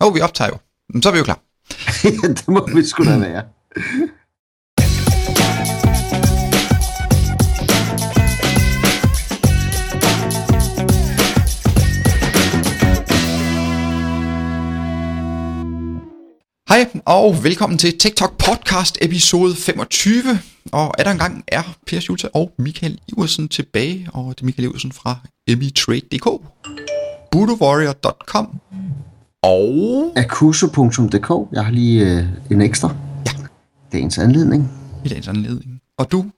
Åh, oh, vi optager jo. Så er vi jo klar. det må vi sgu da være. Hej og velkommen til TikTok podcast episode 25. Og er der engang er Per Schulte og Michael Iversen tilbage, og det er Michael Iversen fra emitrade.dk, budowarrior.com og Akuso.dk. Jeg har lige øh, en ekstra. Ja. Dagens anledning. i dagens anledning. Og du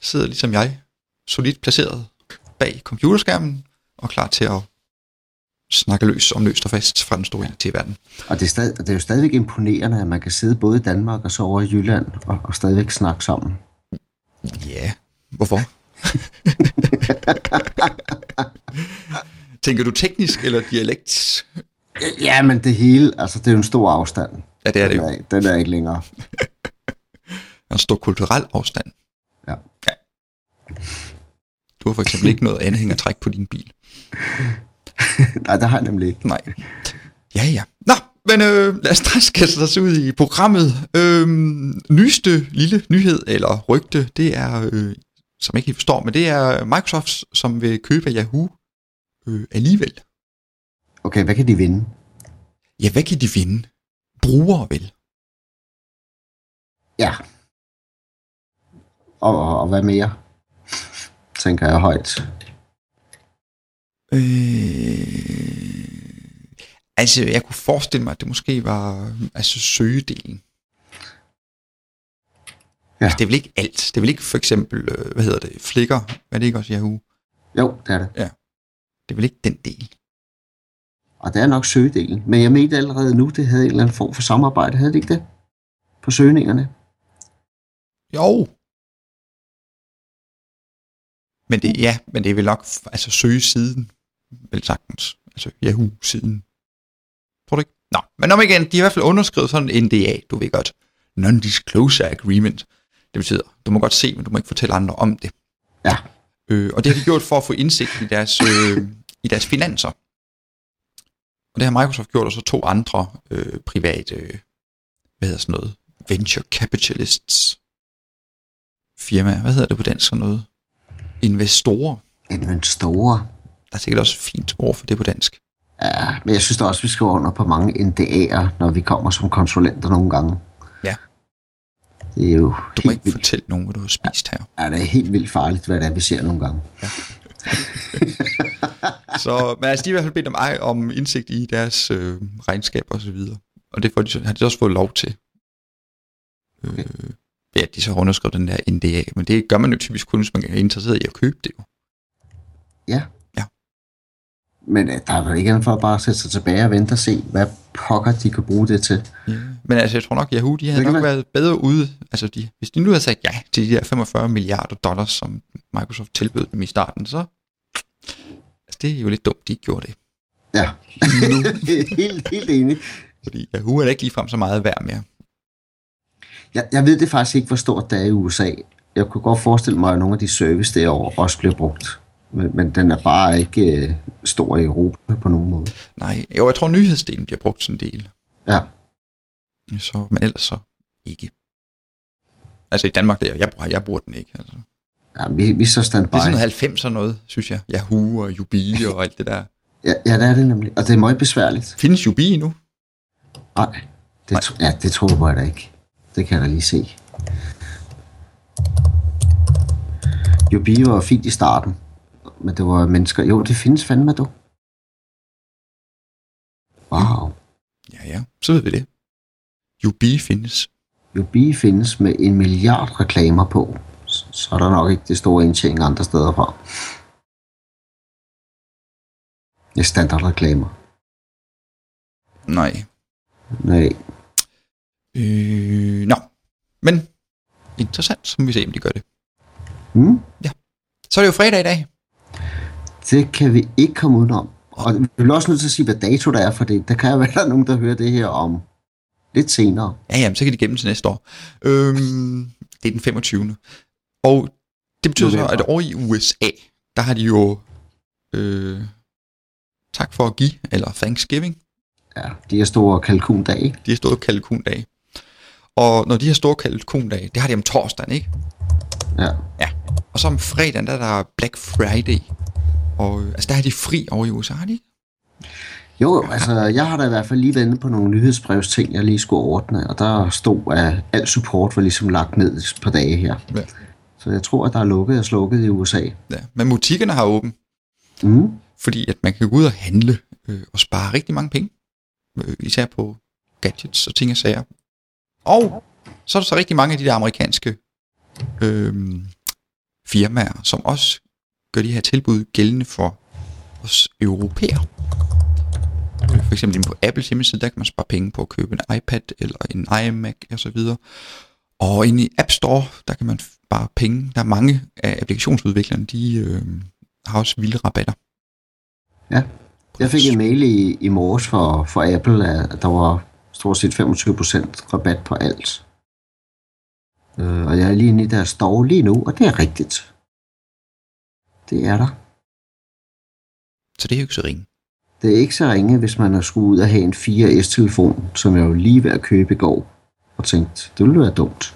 sidder ligesom jeg, solidt placeret bag computerskærmen og klar til at snakke løs om løst og fast fra den store IT-verden. Og det er, stadig, det er jo stadigvæk imponerende, at man kan sidde både i Danmark og så over i Jylland og, og stadigvæk snakke sammen. Ja, hvorfor? Tænker du teknisk eller dialekt? Ja, men det hele, altså det er jo en stor afstand. Ja, det er det jo. Den er, den er ikke længere. En stor kulturel afstand. Ja. Du har for eksempel ikke noget anhængertræk på din bil. Nej, det har jeg nemlig ikke. Nej. Ja, ja. Nå, men øh, lad os straks kaste os ud i programmet. Øh, nyeste lille nyhed, eller rygte, det er, øh, som jeg ikke helt forstår, men det er Microsoft, som vil købe Yahoo øh, alligevel. Okay, hvad kan de vinde? Ja, hvad kan de vinde? Brugere vel? Ja. Og, og, og hvad mere? Tænker jeg højt. Øh, altså, jeg kunne forestille mig, at det måske var altså, søgedelen. Ja. Altså, det er vel ikke alt. Det er vel ikke for eksempel, øh, hvad hedder det, Flickr? Er det ikke også Yahoo? Jo, det er det. Det er vel ikke den del. Og det er nok søgedelen. Men jeg mente allerede nu, det havde en eller anden form for samarbejde. Havde det ikke det? På søgningerne. Jo. Men det, ja, men det er vel nok, altså søgesiden, vel sagtens. Altså Yahoo-siden. Tror du ikke? Nå, men om igen, de har i hvert fald underskrevet sådan en NDA, du ved godt. Non-disclosure agreement. Det betyder, du må godt se, men du må ikke fortælle andre om det. Ja. Øh, og det har de gjort for at få indsigt i deres, øh, i deres finanser. Og det har Microsoft gjort, og så to andre øh, private, hvad hedder sådan noget, venture capitalists firma. Hvad hedder det på dansk sådan noget? Investorer. Investorer. Der er sikkert også et fint ord for det på dansk. Ja, men jeg synes da også, vi skriver under på mange NDA'er, når vi kommer som konsulenter nogle gange. Ja. Det er jo Du må ikke vildt, fortælle nogen, hvad du har spist her. ja, det er helt vildt farligt, hvad det er, vi ser nogle gange. Så, men altså, de har i hvert fald bedt mig om indsigt i deres øh, regnskaber og så videre. Og det får de, har de så også fået lov til. Øh, at de så har underskrevet den der NDA. Men det gør man jo typisk kun, hvis man er interesseret i at købe det jo. Ja. Ja. Men øh, der er vel ikke andet for at bare sætte sig tilbage og vente og se, hvad pokker de kan bruge det til. Ja. Men altså, jeg tror nok, Yahoo, de havde nok være- været bedre ude. Altså, de, hvis de nu havde sagt ja til de der 45 milliarder dollars, som Microsoft tilbød dem i starten, så... Det er jo lidt dumt, de gjorde det. Ja, helt, helt enig. Fordi Yahoo er ikke ligefrem så meget værd mere. Jeg, jeg ved det faktisk ikke, hvor stort det er i USA. Jeg kunne godt forestille mig, at nogle af de service derovre også bliver brugt. Men, men den er bare ikke øh, stor i Europa på nogen måde. Nej, jo, jeg tror, nyhedsdelen bliver brugt sådan en del. Ja, Så, men ellers så ikke. Altså i Danmark, der, jeg, bruger, jeg bruger den ikke. Altså. Ja vi, vi så standby. Det er sådan noget 90 og noget, synes jeg. Yahoo og Yubi og alt det der. Ja, ja, det er det nemlig. Og det er meget besværligt. Findes Yubi endnu? Nej, det, tro, ja, det tror jeg da ikke. Det kan jeg da lige se. Jubi var fint i starten, men det var mennesker. Jo, det findes fandme, du. Wow. Ja, ja, så ved vi det. Yubi findes. Jubi findes med en milliard reklamer på. Så er der nok ikke det store indtjening andre steder fra. Det er standardreklamer. Nej. Nej. Øh, nå. Men interessant, så må vi se, om de gør det. Hmm? Så er det jo fredag i dag. Det kan vi ikke komme udenom. Og vi bliver også nødt til at sige, hvad dato der er, for det. Der kan jo være, der er nogen, der hører det her om lidt senere. Ja, jamen, så kan de gemme til næste år. Øhm, det er den 25. Og det betyder så, at over i USA, der har de jo øh, tak for at give, eller Thanksgiving. Ja, de her store kalkundage? De har store kalkundage. Og når de her store kalkundage, det har de om torsdagen, ikke? Ja. Ja. Og så om fredagen, der er der Black Friday. Og altså, der har de fri over i USA, har de ikke? Jo, altså, jeg har da i hvert fald lige ventet på nogle nyhedsbrevs ting, jeg lige skulle ordne, og der stod, at al support var ligesom lagt ned et par dage her. Ja. Så jeg tror, at der er lukket og slukket i USA. ja. Men butikkerne har åben, Mm. fordi at man kan gå ud og handle øh, og spare rigtig mange penge. Øh, især på gadgets og ting og sager. Og så er der så rigtig mange af de der amerikanske øh, firmaer, som også gør de her tilbud gældende for os europæer. For eksempel inde på Apples hjemmeside, der kan man spare penge på at købe en iPad eller en iMac og så videre. Og inde i App Store, der kan man spare penge. Der er mange af applikationsudviklerne, de øh, har også vilde rabatter. Ja. Jeg fik en mail i, i morges for, for Apple, at der var stort set 25% rabat på alt. Øh, og jeg er lige inde i deres store lige nu, og det er rigtigt. Det er der. Så det er jo ikke så ringe. Det er ikke så ringe, hvis man har skulle ud og have en 4S-telefon, som jeg jo lige ved at købe i går, og tænkt, det ville være dumt.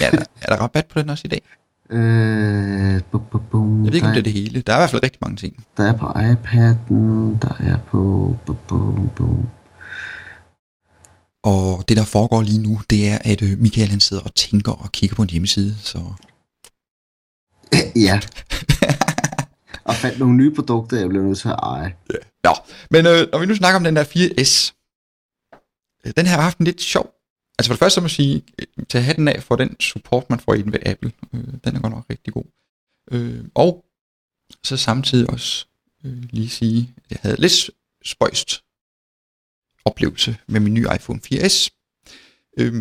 Ja, er, der, er der rabat på den også i dag? Øh, bu, bu, bum, Jeg ved ikke, om det er det hele. Der er i hvert fald rigtig mange ting. der er på iPad'en, der er på... Bu, bu, bu. Og det, der foregår lige nu, det er, at øh, Michael han sidder og tænker og kigger på en hjemmeside. Så ja. og fandt nogle nye produkter, jeg blev nødt til at eje. Nå, men øh, når vi nu snakker om den der 4S, øh, Øh, den her har haft en lidt sjov. Altså for det første så må jeg sige, øh, tage til at have den af for den support, man får i den ved Apple. Øh, den er godt nok rigtig god. Øh, og så samtidig også øh, lige sige, at jeg havde lidt spøjst oplevelse med min nye iPhone 4S. Øh,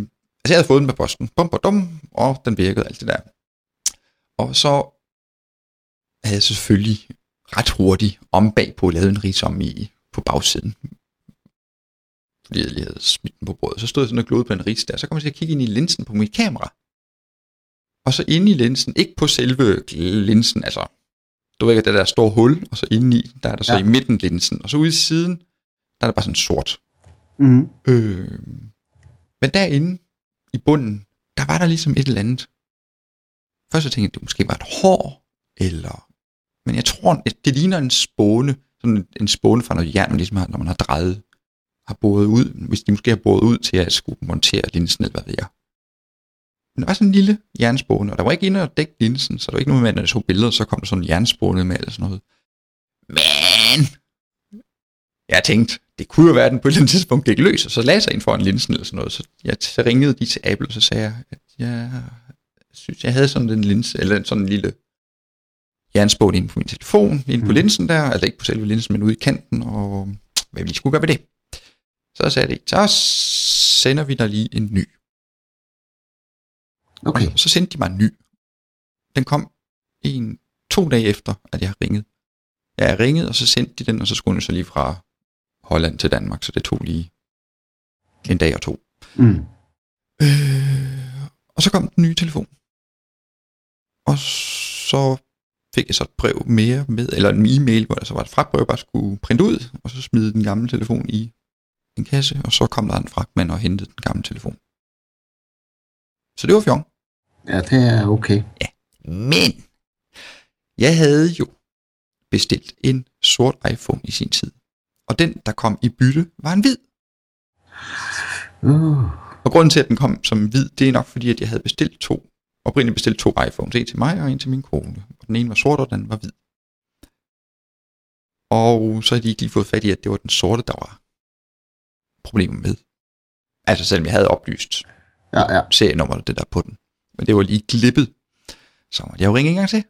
altså jeg havde fået den på posten, bum, bum, dum, og den virkede alt det der. Og så havde jeg selvfølgelig ret hurtigt om bagpå lavet en rigsom i på bagsiden. Fordi jeg lige havde smidt den på bordet. Så stod jeg sådan og glodede på en ris der. Så kom jeg til at kigge ind i linsen på mit kamera. Og så inde i linsen, ikke på selve linsen, altså, du ved ikke, det der store hul, og så inde i, der er der så Ja. i midten linsen. Og så ude i siden, der er der bare sådan sort. Mm. Øh, men derinde i bunden, der var der ligesom et eller andet. Først så tænkte jeg, at det måske var et hår, eller... Men jeg tror, at det ligner en spåne, sådan en- spåne fra noget jern, man ligesom har, når man har drejet, har boret ud, hvis de måske har boret ud til at skulle montere linsen, eller hvad ved jeg. Men der var sådan en lille jernspåne, og der var ikke inde og dække linsen, så der var ikke noget med, at når jeg så billeder, så kom der sådan en jernspåne med, eller sådan noget. Men jeg tænkte, det kunne jo være, at den på et eller andet tidspunkt gik løs, og så lagde sig ind foran linsen eller sådan noget. Så jeg så ringede de til Apple, og så sagde jeg, at jeg synes, jeg havde sådan en linse, eller sådan en lille jernspån inde på min telefon, inde på Mhm. linsen der, altså ikke på selve linsen, men ude i kanten, og hvad vi skulle gøre ved det. Så sagde de, så sender vi dig lige en ny. Okay. Og så sendte de mig en ny. Den kom en, to dage efter, at jeg har ringet. Jeg ringede, og så sendte de den, og så skulle den så lige fra Holland til Danmark, så det tog lige en dag og to. Mm. Øh, og så kom den nye telefon. Og så fik jeg så et brev mere med, eller en e-mail, hvor der så var et fragtbrev, jeg bare skulle printe ud, og så smide den gamle telefon i en kasse, og så kom der en fragtmand og hentede den gamle telefon. Så det var fjong. Ja, det er okay. Men jeg havde jo bestilt en sort iPhone i sin tid. Og den, der kom i bytte, var en hvid. Uh. Og grunden til, at den kom som hvid, det er nok fordi, at jeg havde bestilt to, oprindeligt bestilt to iPhones. En til mig og en til min kone. Og den ene var sort, og den var hvid. Og så havde de ikke lige fået fat i, at det var den sorte, der var problemer med. Altså selvom jeg havde oplyst Ja, ja. serienummeret, det der på den. Men det var lige glippet. Så måtte jeg jo ringe en gang til.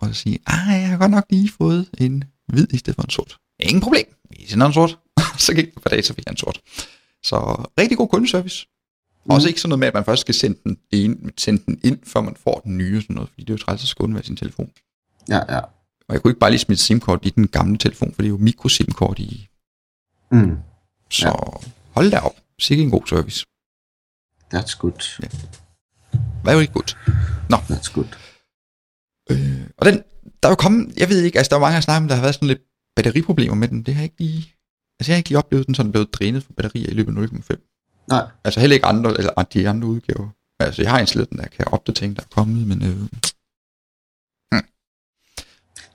Og sige, ej, jeg har godt nok lige fået en hvid i stedet for en sort. Ingen problem, vi sender en sort. så gik det på så fik jeg en sort. Så rigtig god kundeservice. Mm. Også ikke sådan noget med, at man først skal sende den, ind, sende den ind, før man får den nye sådan noget, fordi det er jo træls at skulle undvære sin telefon. Ja, ja. Og jeg kunne ikke bare lige smide SIM-kort i den gamle telefon, for det er jo mikro-SIM-kort i. Mm. Så ja. Hold da op. Sikke en god service. That's good. Hvad er jo ikke godt. That's good. Øh, og den, der er jo kommet, jeg ved ikke, altså der er mange, der snakker om, der har været sådan lidt batteriproblemer med den. Det har jeg ikke lige Altså jeg har ikke lige oplevet den sådan blevet drænet for batterier i løbet af 0,5. Nej, Altså heller ikke andre, eller de andre udgaver. Altså jeg har installeret den der, kan opdatere, der er kommet, men øh,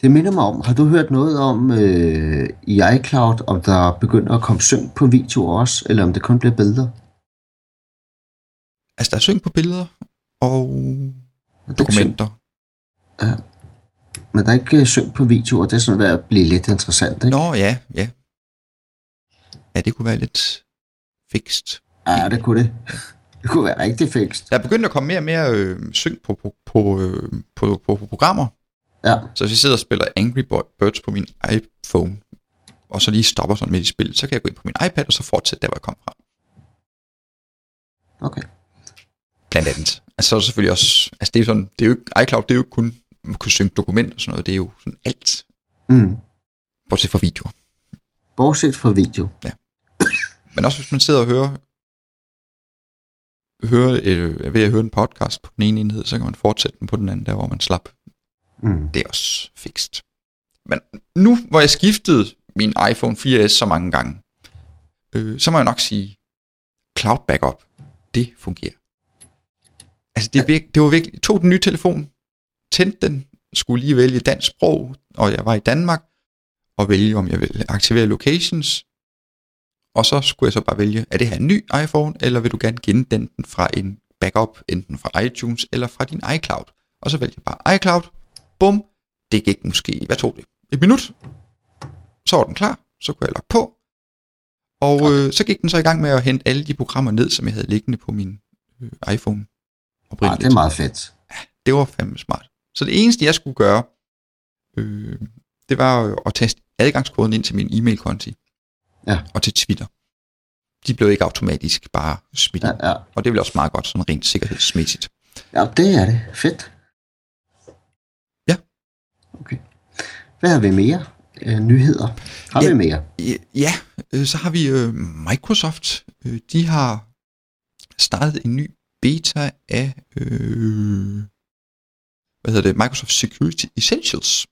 det minder mig om, har du hørt noget om øh, i iCloud, om der begynder at komme synk på video også, eller om det kun bliver billeder? altså der er synk på billeder og Er dokumenter. Ja. Men der er ikke øh, synk på video, og det er sådan ved at blive lidt interessant, ikke? Nå ja, ja. Ja, det kunne være lidt fikst. Ja, det kunne det. Det kunne være rigtig fikst. Der er begyndt at komme mere og mere øh, synk på, på, på, øh, på, på, på programmer. Ja, Så hvis jeg sidder og spiller Angry Birds på min iPhone, og så lige stopper sådan midt i spillet, så kan jeg gå ind på min iPad, og så fortsætte der, hvor jeg kom fra. okay. Blandt andet. Altså så er der selvfølgelig også, altså det er, sådan, det er jo ikke, iCloud, det er jo ikke kun, man kunne synke dokumenter og sådan noget, det er jo sådan alt, Mm. bortset fra video. Bortset fra video. Men også hvis man sidder og hører, hører øh, ved at høre en podcast på den ene enhed, så kan man fortsætte den på den anden, der hvor man slap. Mm. Det er også fikst. Men nu, hvor jeg skiftede min iPhone 4S så mange gange, øh, så må jeg nok sige, cloud backup, det fungerer. Altså, det, virke, det var virkelig, jeg tog den nye telefon, tændte den, skulle lige vælge dansk sprog, og jeg var i Danmark, og vælge, om jeg vil aktivere locations, og så skulle jeg så bare vælge, er det her en ny iPhone, eller vil du gerne gendanne den fra en backup, enten fra iTunes eller fra din iCloud. Og så vælger jeg bare iCloud, bum, det gik måske, hvad tog det? Et minut, så var den klar, så kunne jeg logge på, og øh, så gik den så i gang med at hente alle de programmer ned, som jeg havde liggende på min øh, iPhone. Ah, det er meget fedt. Det var fandme smart. Så det eneste, jeg skulle gøre, øh, det var at taste adgangskoden ind til min e-mail-konti. Ja. Og til Twitter. De blev ikke automatisk bare smidt Ja, ja. Og det vel også meget godt, sådan rent sikkerhedsmæssigt. ja, det er det. Fedt. Okay. Hvad har vi mere? Øh, nyheder. Har Ja. vi mere? Ja, øh, så har vi øh, Microsoft. Øh, de har startet en ny beta af øh, hvad hedder det? Microsoft Security Essentials.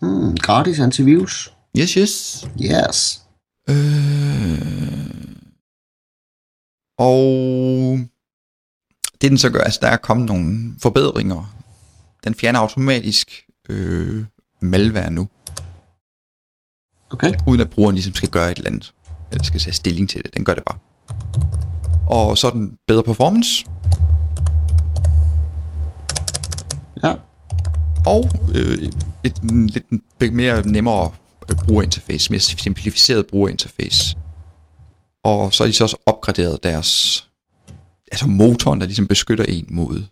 Hmm, gratis antivirus. Yes, yes. Yes. Øh, og det den så gør, altså der er kommet nogle forbedringer. Den fjerner automatisk øh, malware nu, Okay. uden at brugeren ligesom skal gøre et eller andet, eller skal tage stilling til det. Den gør det bare. Og så er den bedre performance, Ja. og øh, et, en lidt mere nemmere øh, brugerinterface, mere simplificeret brugerinterface. Og så har de så også opgraderet deres, altså motoren, der ligesom beskytter en mod.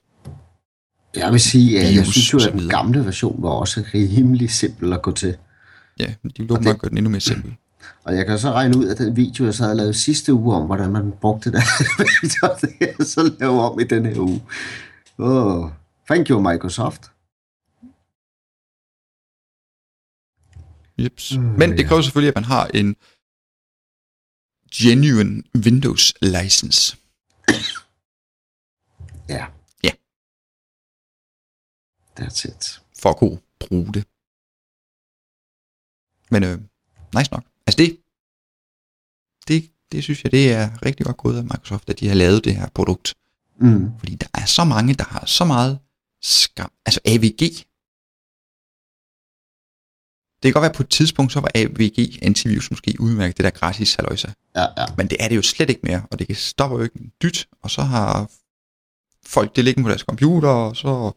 Jeg vil sige, at jeg synes jo, at den gamle version var også rimelig simpel at gå til. Ja, de vil åbenbart gøre den endnu mere simpel. Og jeg kan så regne ud, at den video, jeg så havde lavet sidste uge om, hvordan man brugte det det jeg så lave om i den her uge. Oh, thank you, Microsoft. Jeps. Mm, Men det ja. kræver selvfølgelig, at man har en genuine Windows license. Ja. That's it. for at kunne bruge det. Men øh, nice nok. Altså det, det, det synes jeg, det er rigtig godt gået af Microsoft, at de har lavet det her produkt. Mm. Fordi der er så mange, der har så meget skam. Altså AVG. Det kan godt være, at på et tidspunkt, så var AVG antivirus måske udmærket det der gratis halløjsa. Ja, ja. Men det er det jo slet ikke mere, og det kan stoppe jo ikke en dyt, og så har folk det liggende på deres computer, og så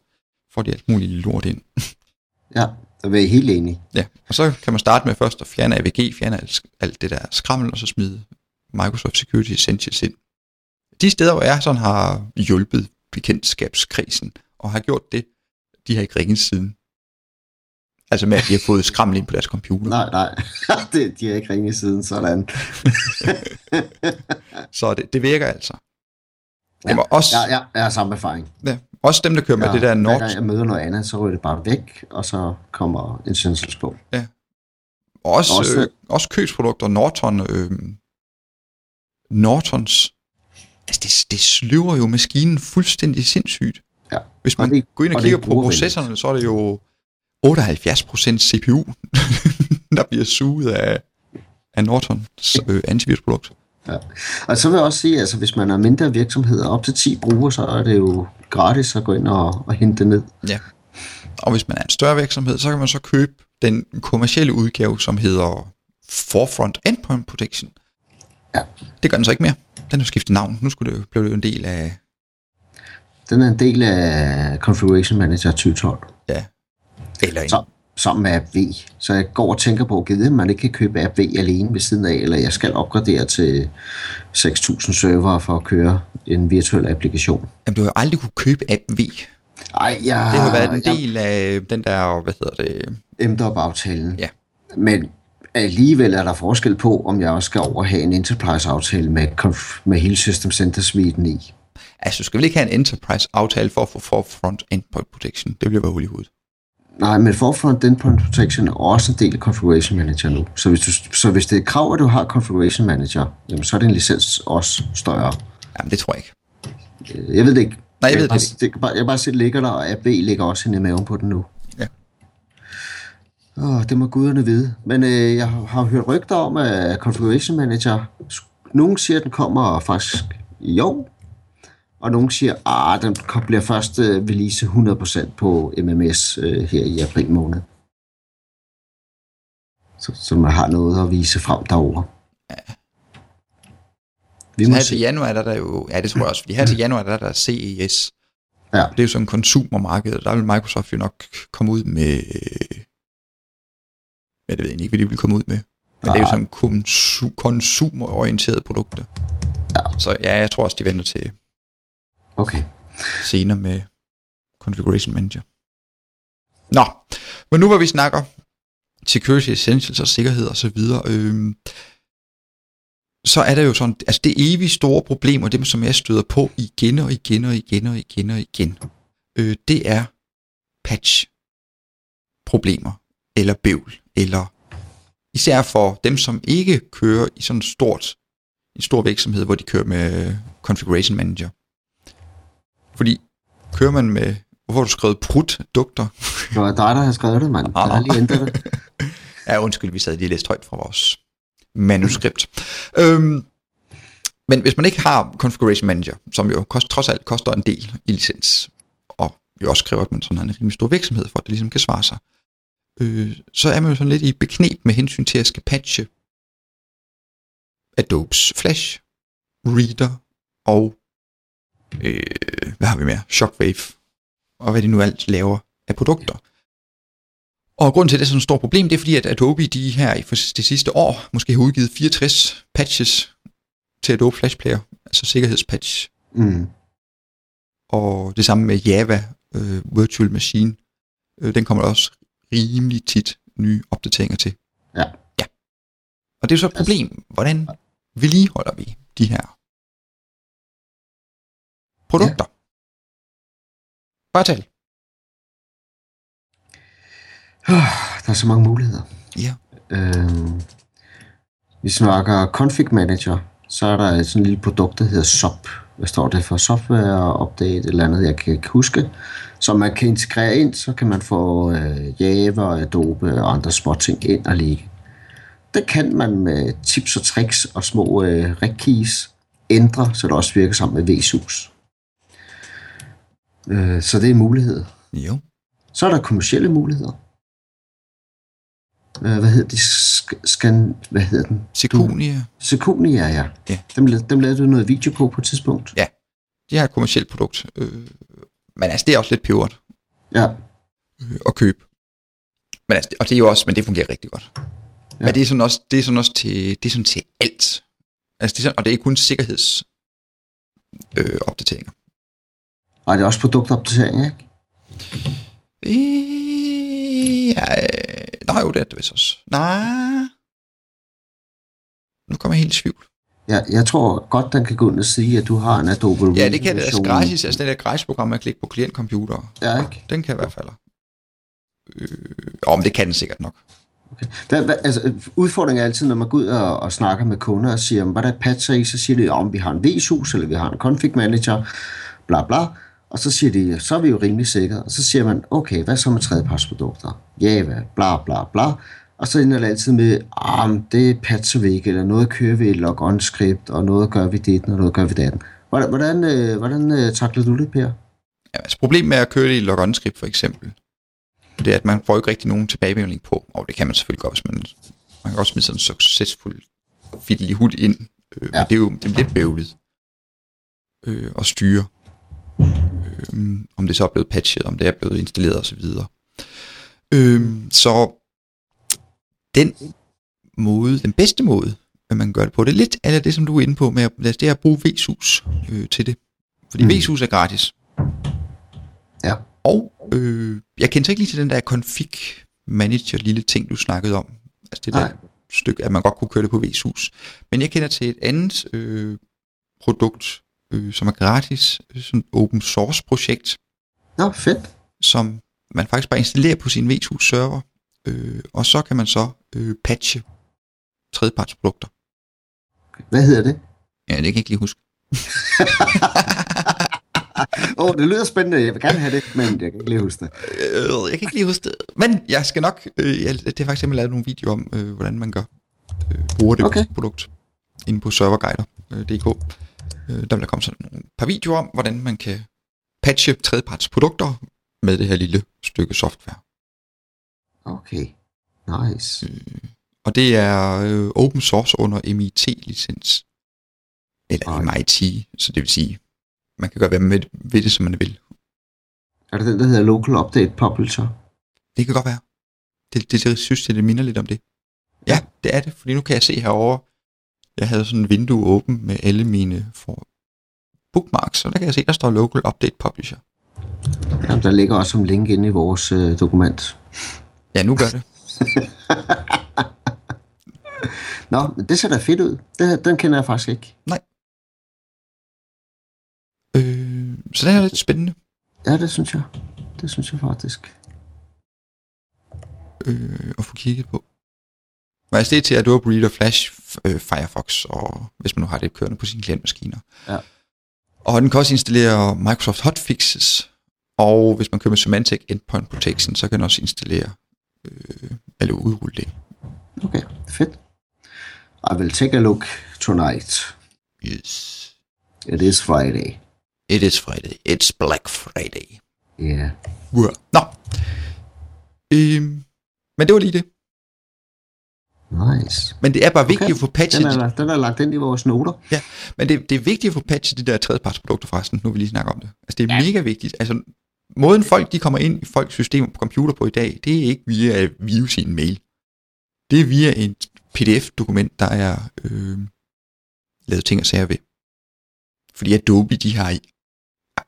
får de alt muligt lort ind. Ja, der er jeg helt enig. Ja, og så kan man starte med først at fjerne AVG, fjerne alt, alt det der skrammel, og så smide Microsoft Security Essentials ind. De steder, hvor jeg sådan har hjulpet bekendtskabskredsen, og har gjort det, de har ikke ringet siden. Altså med, at de har fået skrammel ind på deres computer. Nej, nej. det, de har ikke ringet siden sådan. Så det, det virker altså. Ja, Det var også, ja, ja, jeg har samme erfaring. ja, også dem, der kører med ja, det der Hver Nord, gang jeg møder noget andet, så ryger det bare væk, og så kommer Essentials på. også, også- også, øh, også købsprodukter, Norton, øh, Nortons, altså det, det sløver jo maskinen fuldstændig sindssygt. Ja. Hvis man det- går ind og, og er kigger på processorerne, så er det jo 78% CPU, der bliver suget af, af Nortons øh, antivirusprodukt. Ja. Og så vil jeg også sige, altså hvis man er mindre virksomheder, op til 10 brugere, så er det jo gratis at gå ind og, og hente det ned. Ja. Og hvis man er en større virksomhed, så kan man så købe den kommercielle udgave, som hedder Forefront Endpoint Protection. Ja. Det gør den så ikke mere. Den har skiftet navn. Nu skulle det jo blive en del af... Den er en del af Configuration Manager 2012. Ja. Eller en, Så, sammen med AppV. Så jeg går og tænker på, at man ikke kan købe AppV alene ved siden af, eller jeg skal opgradere til 6.000 server for at køre en virtuel applikation. Jamen, du har aldrig kunne købe AppV. Ej, jeg, Det har været en jeg- del af den der, hvad hedder det... MDOP-aftalen. Ja. Men alligevel er der forskel på, om jeg også skal over have en enterprise-aftale med, med hele System Center suiten i. Altså, du skal vel ikke have en enterprise-aftale for at få forefront endpoint protection. Det bliver være hul i hovedet. Nej, men Forefront Endpoint Protection er også en del af Configuration Manager nu. Så hvis, du, så hvis det er et krav, at du har Configuration Manager, jamen, så er din licens også større. Jamen, det tror jeg ikke. Øh, Jeg ved det ikke. Nej, jeg ved bare, det det. Bare, jeg bare se, det ligger der, og AB ligger også inde i maven på den nu. Ja. Åh, det må guderne vide. Men øh, jeg har, har hørt rygter om, at Configuration Manager, nogen siger, at den kommer faktisk i år, og nogen siger, at den kom- bliver først øh, release 100% på MMS øh, her i april måned. Så, så man har noget at vise frem derovre. Vi Så må her til se. januar, der er der jo... Ja, det tror jeg også. Fordi her til januar, der er der CES. Ja. Det er jo sådan en konsumermarked, der vil Microsoft jo nok komme ud med... Ja, det ved jeg ikke, hvad de vil komme ud med. Men det er jo Nej. sådan konsum, konsumerorienterede produkter. Ja. Så ja, jeg tror også, de venter til Okay. senere med Configuration Manager. Nå, men nu hvor vi snakker security essentials og sikkerhed og så videre, øhm, så er der jo sådan, altså det evige store problem, og det som jeg støder på igen og igen og igen og igen og igen, øh, det er patch problemer, eller bøvl, eller især for dem, som ikke kører i sådan stort, en stor virksomhed, hvor de kører med Configuration Manager. Fordi kører man med, hvorfor har du skrevet prut-dukter? Det var dig, der har skrevet det, mand. Jeg har lige ændret det. Ja, undskyld, vi sad lige og læste højt fra vores manuskript. øhm, men hvis man ikke har Configuration Manager, som jo kost, trods alt koster en del i licens, og jo også kræver, at man sådan har en rimelig stor virksomhed for, at det ligesom kan svare sig, øh, så er man jo sådan lidt i beknep med hensyn til at skal patche Adobes Flash, Reader og øh, hvad har vi mere? Shockwave, og hvad de nu alt laver af produkter. Og grunden til, at det er sådan et stort problem, det er fordi, at Adobe de her i det sidste år måske har udgivet 64 patches til Adobe Flash Player, altså sikkerhedspatch. Mm. Og det samme med Java øh, Virtual Machine. Øh, den kommer der også rimelig tit nye opdateringer til. Ja. Ja. Og det er så et problem. Hvordan vedligeholder vi de her produkter? Bare tal. Der er så mange muligheder. Ja. Øhm, vi snakker config manager, så er der et sådan lille produkt, der hedder SOP. Hvad står det for? Software Update eller andet, jeg kan ikke huske. Så man kan integrere ind, så kan man få øh, Java, Adobe og andre små ting ind og ligge. Det kan man med tips og tricks og små øh, rigkeys ændre, så det også virker sammen med VSUS. Øh, så det er en mulighed. Jo. Så er der kommersielle muligheder. Øh, hvad hedder det? Sk- Scan, hvad hedder den? Secunia, Secunia, ja. Ja. Dem, dem lavede du noget video på på et tidspunkt. de har et kommersielt produkt. Øh, men altså, det er også lidt peberet Ja. øh, at købe. Men altså, og det er jo også, men det fungerer rigtig godt. Ja. Men det er sådan også, det er sådan også til, det er sådan til alt. Altså, det er sådan, og det er ikke kun sikkerheds øh, opdateringer. Og det er også produktopdatering, ikke? Øh, ja, nej, jo, det er det vist også. Nej. Nu kommer jeg helt i tvivl. Ja, jeg tror godt, den kan gå ind og sige, at du har en Adobe Ja, det kan det. Altså, gratis, altså det der gratis-program, man klikker på klientcomputer, Ja, ikke? den kan i hvert fald. Øh, åh, men det kan den sikkert nok. Hvad, hvad, altså, udfordringen er altid, når man går ud og, og snakker med kunder og siger, hvad der er patcher i, så siger de, om vi har en VSUS, eller vi har en config manager, bla bla. Og så siger de, så er vi jo rimelig sikre. Og så siger man, okay, hvad så med tredjepartsprodukter? Java, bla bla bla. Og så ender det altid med, ah, det vi ikke, eller noget kører vi i log-on script, og noget gør vi det, og noget gør vi det. Hvordan, hvordan, øh, hvordan øh, takler du det, Per? Ja, altså problemet med at køre det i log-on script for eksempel, det er, at man får ikke rigtig nogen tilbagemelding på, og det kan man selvfølgelig godt, hvis man, man kan også smide sådan en succesfuld fiddly hud ind, øh, ja. men det er jo det er lidt bøvlet øh, at styre, øh, om det så er blevet patchet, om det er blevet installeret osv. Øh, så den måde, den bedste måde, at man gør det på, det er lidt af det, som du er inde på, med at, det er at bruge VSUS øh, til det. Fordi mm. VSUS er gratis. Ja. Og øh, jeg kender ikke lige til den der config manager lille ting, du snakkede om. Altså det der Nej. stykke, at man godt kunne køre det på VSUS. Men jeg kender til et andet øh, produkt, øh, som er gratis, sådan et open source projekt. Nå, fedt. Som man faktisk bare installerer på sin VSUS server, øh, og så kan man så øh, patche tredjepartsprodukter. Hvad hedder det? Ja, det kan jeg ikke lige huske. Åh, oh, det lyder spændende. Jeg vil gerne have det, men jeg kan ikke lige huske det. Øh, jeg kan ikke lige huske det. Men jeg skal nok... Øh, jeg, det har faktisk simpelthen lavet nogle videoer om, øh, hvordan man gør. Øh, bruger det okay. produkt inde på serverguider.dk. Øh, øh, der vil der komme sådan nogle par videoer om, hvordan man kan patche tredjeparts produkter med det her lille stykke software. Okay, nice. Øh, og det er øh, open source under MIT-licens. Eller okay. MIT, så det vil sige, man kan gøre hvad med ved det, som man vil. Er det den, der hedder Local Update Publisher? Det kan godt være. Det, det, det synes jeg, det minder lidt om det. Ja, det er det, fordi nu kan jeg se herover. Jeg havde sådan et vindue åbent med alle mine for bookmarks, og der kan jeg se, der står Local Update Publisher. Ja, der ligger også som link inde i vores øh, dokument. Ja, nu gør det. Nå, det ser da fedt ud. Det, den kender jeg faktisk ikke. Nej. Øh, så det er lidt spændende. Ja, det synes jeg. Det synes jeg faktisk. Øh, at få kigget på. Det er til Adobe Reader, Flash, øh, Firefox, og hvis man nu har det kørende på sine klientmaskiner. Ja. Og den kan også installere Microsoft Hotfixes, og hvis man kører med Symantec Endpoint Protection, så kan den også installere øh, eller udrulle det. Okay, fedt. I will take a look tonight. Yes. It is Friday. It is Friday. It's Black Friday. Yeah. Nå. Øhm, men det var lige det. Nice. Men det er bare vigtigt okay. at få patchet... Den er, den er lagt ind i vores noter. Ja, men det, det er vigtigt at få patchet de der tredjepartsprodukter forresten, nu vi lige snakker om det. Altså det er ja. mega vigtigt. Altså måden folk de kommer ind i folks systemer på computer på i dag, det er ikke via virus i en mail. Det er via et pdf-dokument, der er øh, lavet ting og sager ved. Fordi Adobe, de har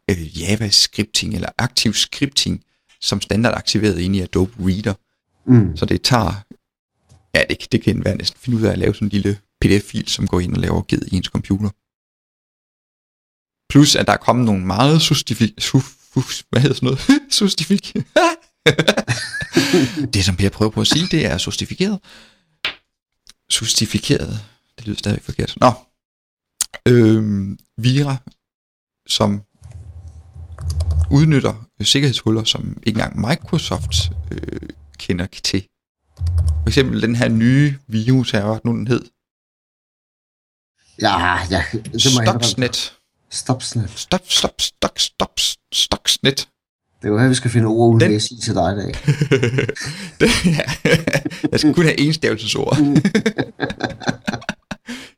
øh, Java-scripting eller aktiv scripting som standard aktiveret inde i Adobe Reader. Mm. Så det tager, ja, det, det kan være næsten finde ud af at lave sådan en lille pdf-fil, som går ind og laver ged i ens computer. Plus at der er kommet nogle meget justifik... hvad hedder sådan noget? sustifik. det som Per prøver på at sige, det er sustifikeret. Sustifikeret. Det lyder stadig forkert. Nå. Øhm, Vira, som udnytter sikkerhedshuller, som ikke engang Microsoft øh, kender til. For eksempel den her nye virus her, hvad nu den hed? Ja, ja. Det må Stuxnet. Stuxnet. Stop, stop, stop, stop, Stuxnet. Det er jo her, vi skal finde ord den... sige til dig i dag. ja, jeg skal kun have enstavelsesord.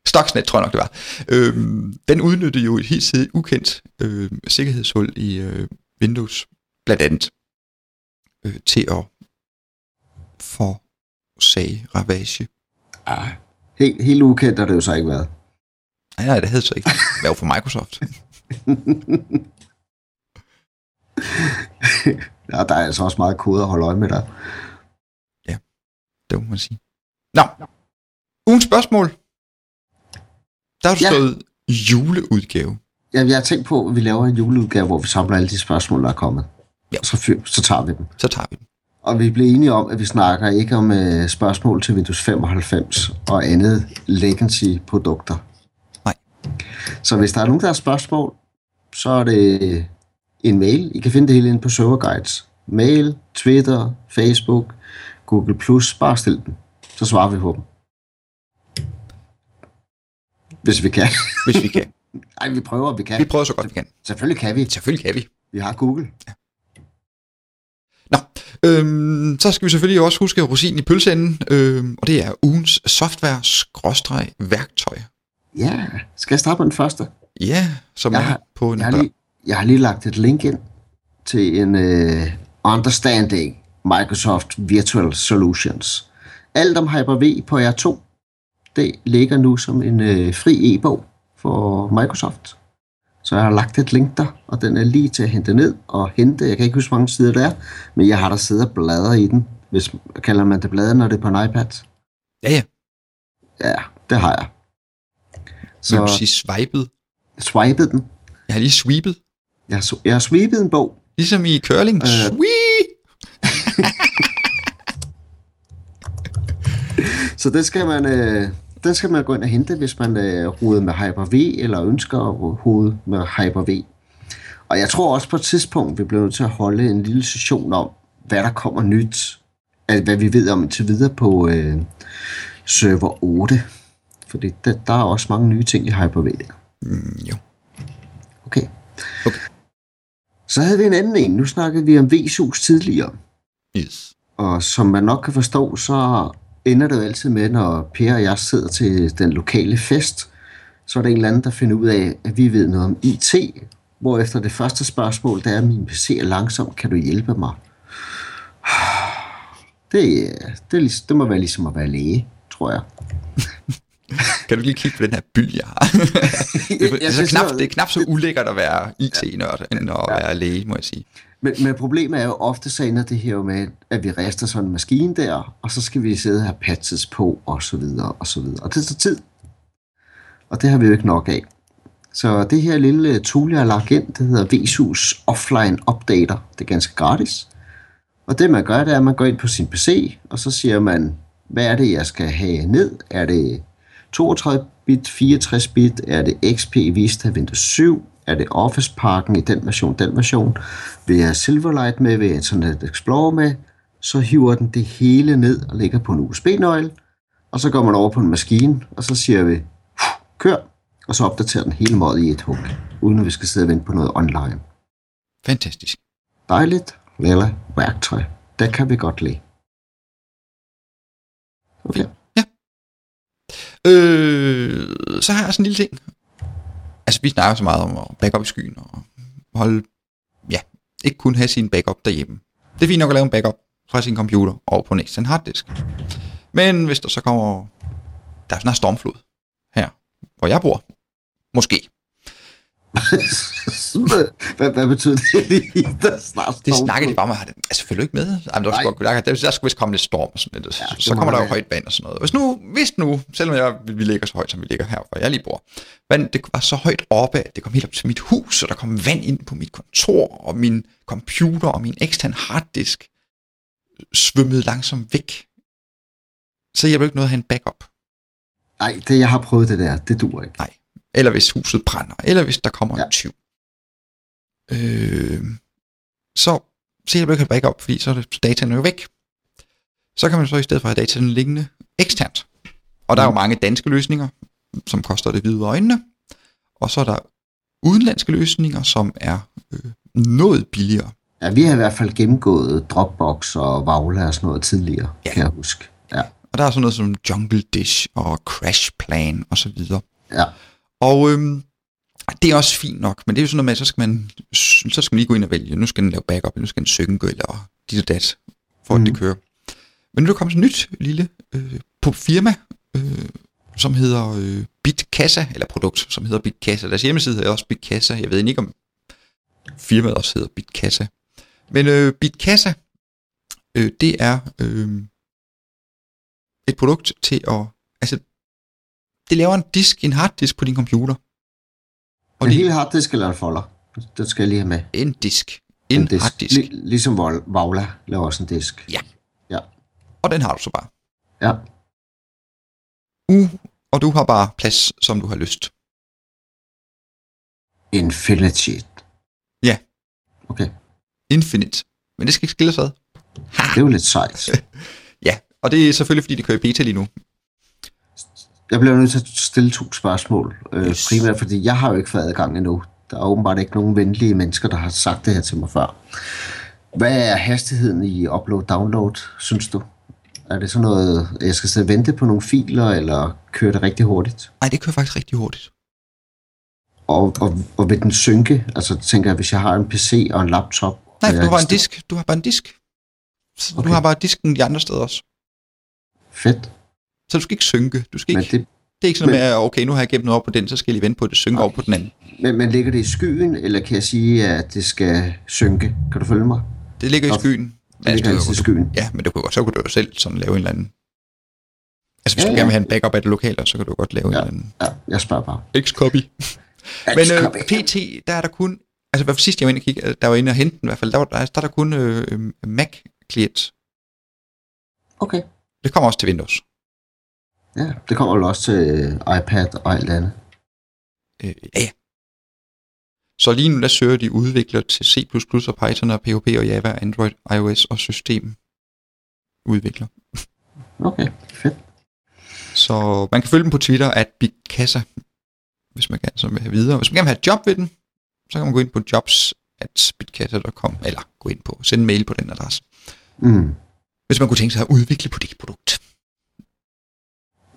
Stuxnet, tror jeg nok, det var. Øhm, den udnyttede jo et helt siden ukendt øh, sikkerhedshul i øh, Windows, blandt andet, øh, til at sag ravage. Ah, helt, helt ukendt har det jo så ikke været. Nej, nej, det havde så ikke været for Microsoft. ja, der er altså også meget kode at holde øje med der. Ja, det må man sige. Nå, ugens spørgsmål. Der har du ja. stået juleudgave. Ja, jeg har tænkt på, at vi laver en juleudgave, hvor vi samler alle de spørgsmål, der er kommet. Ja. Så, så tager vi dem. Så tager vi dem. Og vi blev enige om, at vi snakker ikke om uh, spørgsmål til Windows 95 og andet legacy-produkter. Nej. Så hvis der er nogen, der har spørgsmål, så er det en mail. I kan finde det hele inde på Server Guides. Mail, Twitter, Facebook, Google+, bare stil den. Så svarer vi på dem. Hvis vi kan. hvis vi kan. Nej, vi prøver, vi kan. Vi prøver så godt vi kan. Selvfølgelig kan vi. Selvfølgelig kan vi. Vi har Google. Nå, øhm, så skal vi selvfølgelig også huske rosinen i pølseenden, øhm, og det er ugens software-værktøj. Ja, skal jeg starte på den første? Ja, som Jeg er har- på en... Jeg har lige, jeg har lige lagt et link ind til en uh, Understanding Microsoft Virtual Solutions. Alt om Hyper-V på R2, det ligger nu som en uh, fri e-bog for Microsoft. Så jeg har lagt et link der, og den er lige til at hente ned og hente. Jeg kan ikke huske, hvor mange sider det er, men jeg har der siddet og bladret i den. Hvis kalder man det bladre, når det er på en iPad? Ja, ja. Ja, det har jeg. Så... Vil du sige swipet? swipede den. Jeg har lige sweepet. Jeg har, s- jeg har sweepet en bog, Ligesom i curling. Øh. Sweep! Så den skal man, øh, den skal man gå ind og hente, hvis man øh, roder med Hyper-V, eller ønsker at rode med Hyper-V. Og jeg tror også på et tidspunkt, vi bliver nødt til at holde en lille session om, hvad der kommer nyt, altså hvad vi ved om indtil videre på øh, server 8. Fordi der, der er også mange nye ting i Hyper-V. Mm, jo. Okay. Okay. Så havde vi en anden en. Nu snakkede vi om VSUS tidligere. Yes. Og som man nok kan forstå, så ender det jo altid med, når Per og jeg sidder til den lokale fest, så er der en eller anden, der finder ud af, at vi ved noget om IT, hvorefter det første spørgsmål, der er, min PC er langsom, kan du hjælpe mig? Det, det, det må være ligesom at være læge, tror jeg. Kan du lige kigge på den her byld, jeg har? det, er, Jeg er synes, knap, det- er knap så ulækkert at være IT-nørd, end at være læge, må jeg sige. Men, men problemet er jo ofte, så ender det her jo med, at vi rester sådan en maskine der, og så skal vi sidde og have patches på, og så videre, og så videre. Og det tager tid. Og det har vi jo ikke nok af. Så det her lille tool, jeg har lagt ind, det hedder VSUS Offline Updater. Det er ganske gratis. Og det man gør, det er, at man går ind på sin PC, og så siger man, hvad er det, jeg skal have ned? Er det 32 bit, 64 bit? Er det XP Vista Windows 7? Er det Office Parken i den version, den version? Vil jeg Silverlight med? Vil jeg Internet Explorer med? Så hiver den det hele ned og lægger på en USB-nøgle. Og så går man over på en maskine, og så siger vi, kør. Og så opdaterer den hele måde i et hug, uden at vi skal sidde og vente på noget online. Fantastisk. Dejligt, lille værktøj. Det kan vi godt lide. Okay. Øh, så har jeg sådan en lille ting. Altså, vi snakker så meget om at backup i skyen og holde, ja, ikke kun have sin backup derhjemme. Det er fint nok at lave en backup fra sin computer over på en ekstern harddisk. Men hvis der så kommer, der er sådan en stormflod her, hvor jeg bor, måske. hvad, hvad betyder det lige? Der er snart Det stormflod. snakker de bare med. Altså, følger ikke med? Jamen, der, Nej. skal, der, der, der skulle vist komme lidt storm og sådan noget. Ja, det så kommer der jo højt vand og sådan noget. Hvis nu, hvis nu, selvom jeg, vi ligger så højt, som vi ligger her, hvor jeg lige bor, vand, det var så højt oppe, at det kom helt op til mit hus, og der kom vand ind på mit kontor, og min computer og min ekstern harddisk svømmede langsomt væk. Så hjælper det ikke noget at have en backup. Nej, det jeg har prøvet det der, det dur ikke. Eller hvis huset brænder, eller hvis der kommer ja. En tyv. Øh, så, det ikke at have backup, fordi så er det, dataen er jo væk. Så kan man så i stedet for have dataen liggende eksternt. Og der er jo Mm. mange danske løsninger, som koster det hvide øjnene. Og så er der udenlandske løsninger, som er øh, noget billigere. Ja, vi har i hvert fald gennemgået Dropbox og Vavla og sådan noget tidligere, Ja. ja. kan jeg huske. Ja, Og der er sådan noget som Jungle Dish og Crash Plan og så videre. ja. Og øhm, det er også fint nok, men det er jo sådan noget med, at så skal man, så skal man lige gå ind og vælge, nu skal den lave backup, nu skal den synke, eller dit og dat, for at Mhm. det kører. Men nu er der kommet sådan et nyt lille øh, på firma, øh, som hedder øh, Bitkassa, eller produkt, som hedder Bitkassa. Deres hjemmeside hedder også Bitkassa. Jeg ved ikke, om firmaet også hedder Bitkassa. Men øh, Bitkassa, øh, det er øh, et produkt til at, altså, det laver en disk, en harddisk på din computer. Og En det hel harddisk eller en folder? Det skal jeg lige have med. en disk. En, disk. harddisk. Lig- ligesom Vavla laver også en disk. Ja. Ja. Og den har du så bare. Ja. Uh, og du har bare plads, som du har lyst. Infinity. Ja. Okay, Infinite. Men det skal ikke skille sig det er jo lidt sejt. Ja, Og det er selvfølgelig, fordi det kører i beta lige nu. Jeg bliver nødt til at stille to spørgsmål. Øh, Yes. primært fordi jeg har jo ikke fået adgang endnu. Der er åbenbart ikke nogen venlige mennesker, der har sagt det her til mig før. Hvad er hastigheden i upload-download, synes du? Er det sådan noget, jeg skal sidde og vente på nogle filer, eller kører det rigtig hurtigt? Nej, det kører faktisk rigtig hurtigt. Og, og, og vil den synke? Altså tænker jeg, hvis jeg har en PC og en laptop... Nej, for du har en disk. Du har bare en disk. Så. Okay. Du har bare disken de andre steder også. Fedt. Så du skal ikke synke. Du skal Men ikke, det, det, er ikke sådan men- med, at okay, nu har jeg gemt noget op på den, så skal jeg lige vente på, at det synker over på den anden. men, men ligger det i skyen, eller kan jeg sige, at det skal synke? Kan du følge mig? Det ligger i Nå, skyen. Det ligger altid i skyen. Ja, men det kunne, godt- så kunne du jo selv sådan lave en eller anden... Altså, hvis Ja, du ja. gerne vil have en backup af det lokale, så kan du godt lave Ja. en eller anden... Ja, jeg spørger bare. X-copy. Men øh, PT, der er der kun... Altså, hvad for sidst jeg var inde og kigge, der var inde og hente den i hvert fald, der, var, der, der er der kun øh, øh, Mac-klient. Okay. Det kommer også til Windows. Ja, det kommer vel også til øh, iPad og alt andet. Øh, ja. Så lige nu, der søger de udvikler til C++ og Python og PHP og Java, Android, iOS og system udvikler. Okay, fedt. Så man kan følge dem på Twitter, at Bigkassa, hvis man gerne vil have videre. Hvis man gerne vil have et job ved den, så kan man gå ind på jobs at bitkassa.com, eller gå ind på, send en mail på den adresse. Mm. Hvis man kunne tænke sig at udvikle på det produkt.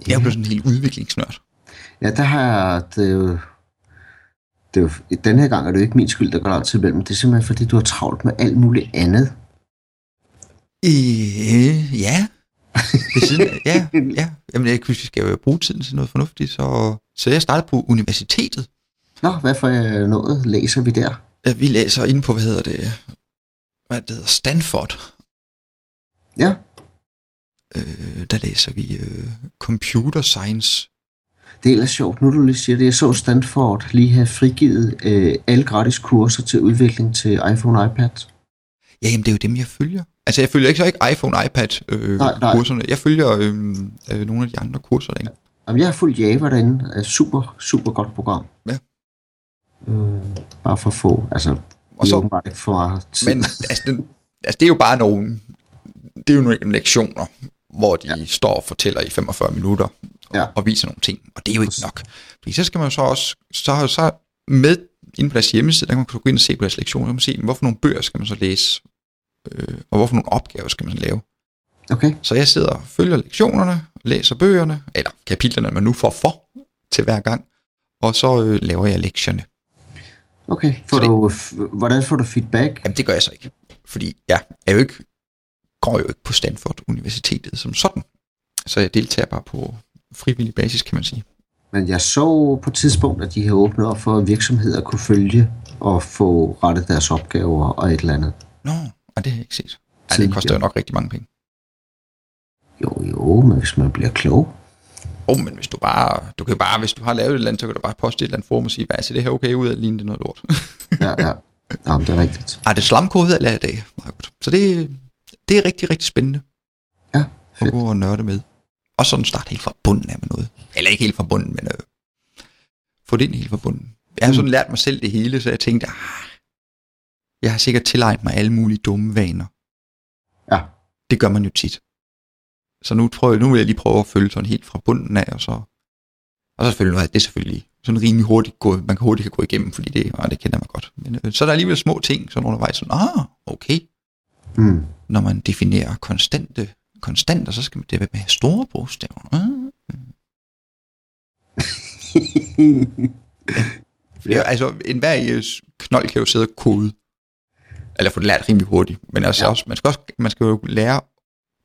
Jeg er blevet sådan en helt udviklingsnørd. Ja, der har det er jo, det er jo, i den her gang er det jo ikke min skyld, der går lang tid imellem. Det er simpelthen fordi, du har travlt med alt muligt andet. Øh, ja. Siden ja, ja. Jamen, jeg synes, vi skal jo bruge tiden til noget fornuftigt, så, så jeg startede på universitetet. Nå, hvad for øh, noget læser vi der? Ja, Vi læser inde på, hvad hedder det, hvad det hedder, Stanford. Ja, Øh, der læser vi øh, computer science. det er ellers sjovt. Nu du lige siger det, jeg så Stanford lige have frigivet øh, alle gratis kurser til udvikling til iPhone og iPad. Ja, jamen det er jo dem, jeg følger. Altså, jeg følger ikke så ikke iPhone, iPad øh, Nej, nej. kurserne. Jeg følger øh, øh, nogle af de andre kurser derinde. Jamen, jeg har fulgt Java derinde. Er super, super godt program. Ja. Øh, bare for få. Altså, Og så, åbenbart ikke for meget tid. Men altså, den, altså, det er jo bare nogle, det er jo nogle lektioner, hvor de ja. står og fortæller i 45 minutter og, Ja. og viser nogle ting. Og det er jo ikke nok. Fordi så skal man jo så også, så, så med inde på deres hjemmeside, der kan man gå ind og se på deres lektioner, og man se, hvorfor nogle bøger skal man så læse, øh, og hvorfor nogle opgaver skal man så lave. Okay, Så jeg sidder og følger lektionerne, læser bøgerne, eller kapitlerne, man nu får for til hver gang, og så øh, laver jeg lektierne. okay. Får Så det- du, hvordan får du feedback? Jamen det gør jeg så ikke, fordi jeg er jo ikke, går jo ikke på Stanford Universitetet som sådan. Så jeg deltager bare på frivillig basis, kan man sige. Men jeg så på et tidspunkt, at de har åbnet op for, at virksomheder kunne følge og få rettet deres opgaver og et eller andet. Nå, og det har jeg ikke set. Ej, det koster jo nok rigtig mange penge. Jo, jo, men hvis man bliver klog. Åh, oh, men hvis du bare, du kan bare, hvis du har lavet et eller andet, så kan du bare poste et eller andet forum og sige, hvad ser det her okay ud, eller ligner det noget lort. Ja, ja. Jamen, det er rigtigt. Ej, det er slamkode eller er det meget godt. Så det, det er rigtig, rigtig spændende Ja, at fedt. gå og nørde med. Og sådan starte helt fra bunden af med noget. Eller ikke helt fra bunden, men øh, få det ind helt fra bunden. Jeg har Mm. sådan lært mig selv det hele, så jeg tænkte, ah, jeg har sikkert tilegnet mig alle mulige dumme vaner. Ja. Det gør man jo tit. Så nu, prøver, jeg- nu vil jeg lige prøve at følge sådan helt fra bunden af, og så, og så selvfølgelig noget af det er selvfølgelig sådan rimelig hurtigt gå, man kan hurtigt kan gå igennem, fordi det, ah, det kender man godt. Men, øh, så er der alligevel små ting, sådan undervejs, sådan, ah, okay, Mm. Når man definerer konstante, konstanter, så skal man det med store bogstaver. Ah. Ja, altså, enhver knold kan jo sidde og kode. Eller få det lært rimelig hurtigt. Men altså Ja. også, man skal også, man skal jo lære, det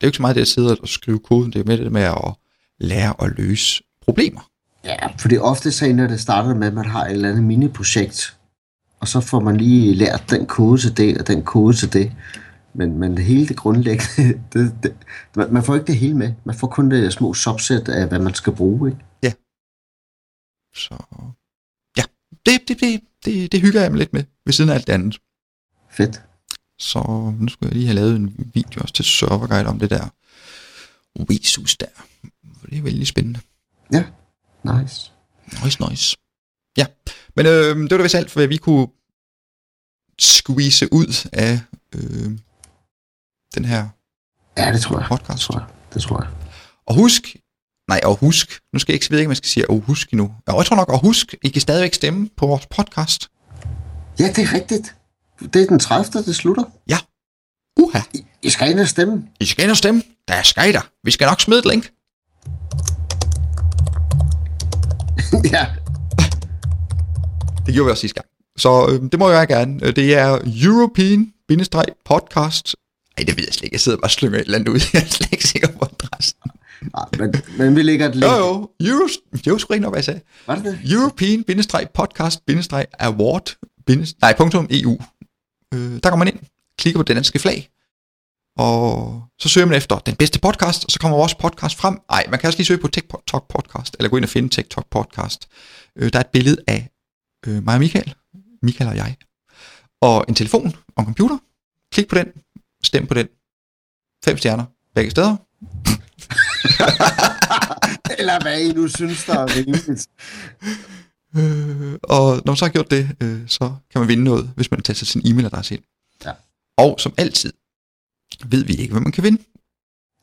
er jo ikke så meget det at sidde og skrive koden, det er med det med at lære at løse problemer. Ja, for det er ofte så når det starter med, at man har et eller andet mini-projekt, og så får man lige lært den kode til det, og den kode til det. Men, men det hele det grundlæggende, det, det, man- får ikke det hele med. Man får kun det små subset af, hvad man skal bruge. Ikke? Så ja, det, det, det, det, det hygger jeg mig lidt med, ved siden af alt det andet. Fedt. Så nu skal jeg lige have lavet en video også til serverguide om det der Wesus der. For det er vældig spændende. Ja, nice. Nice, nice. Ja, men øh, det var da vist alt, for hvad vi kunne squeeze ud af øh, den her Ja, det tror jeg. Det podcast. tror jeg. det tror jeg. Og husk, nej, og husk, nu skal jeg ikke, jeg ved ikke, jeg skal sige, og husk endnu. Og jeg tror nok, og husk, I kan stadigvæk stemme på vores podcast. Ja, det er rigtigt. Det er den 30. det slutter. Ja. Uha. I, I skal ind og stemme. I skal ind og stemme. Der er skejder. Vi skal nok smide et link. ja. Det gjorde vi også sidste gang. Så øh, det må jeg gerne. Øh, Det er European-podcast. Ej, det ved jeg slet ikke. Jeg sidder bare og slynger et eller andet ud. Jeg er slet ikke sikker på adressen. Nej, men, men vi lægger et link. Jo, jo. Euro, det var sgu ikke nok, hvad jeg sagde. Var det det? European-podcast-award. Nej, punktum EU. Øh, der går man ind, klikker på det danske flag, og så søger man efter den bedste podcast, og så kommer vores podcast frem. Nej, man kan også lige søge på TikTok podcast, eller gå ind og finde TikTok podcast. Øh, der er et billede af øh, mig og Michael, Michael og jeg, og en telefon og en computer. Klik på den, stem på den. Fem stjerner begge steder. Eller hvad I nu synes, der er rimeligt. Øh, og når man så har gjort det, øh, så kan man vinde noget, hvis man tager sin e-mailadresse ind. Ja. Og som altid, ved vi ikke, hvad man kan vinde.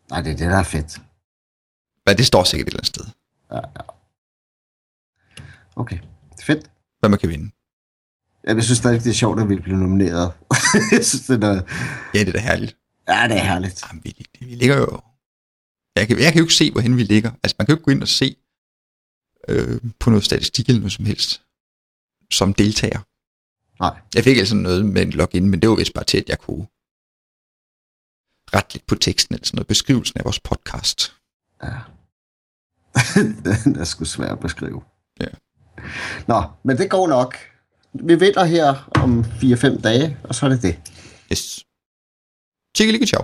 Nej, det er det, der er fedt. Men det står sikkert et eller andet sted, Ja, ja. Okay, fedt. hvad man kan vinde. Jeg synes stadig, det er sjovt, at vi bliver nomineret. jeg synes, det er... Ja, det er da herligt. Ja, det er herligt. Jamen, vi, vi ligger jo... Jeg kan, jeg kan jo ikke se, hvorhen vi ligger. Altså, man kan jo ikke gå ind og se øh, på noget statistik eller noget som helst som deltager. Nej. Jeg fik altså noget med en login, men det var vist bare til, at jeg kunne rette lidt på teksten, eller sådan noget, beskrivelsen af vores podcast. Ja. Den er sgu svær at beskrive. Ja. Nå, men det går nok. Vi vinder her om 4-5 dage, og så er det det. Yes. Tjekke lige ciao.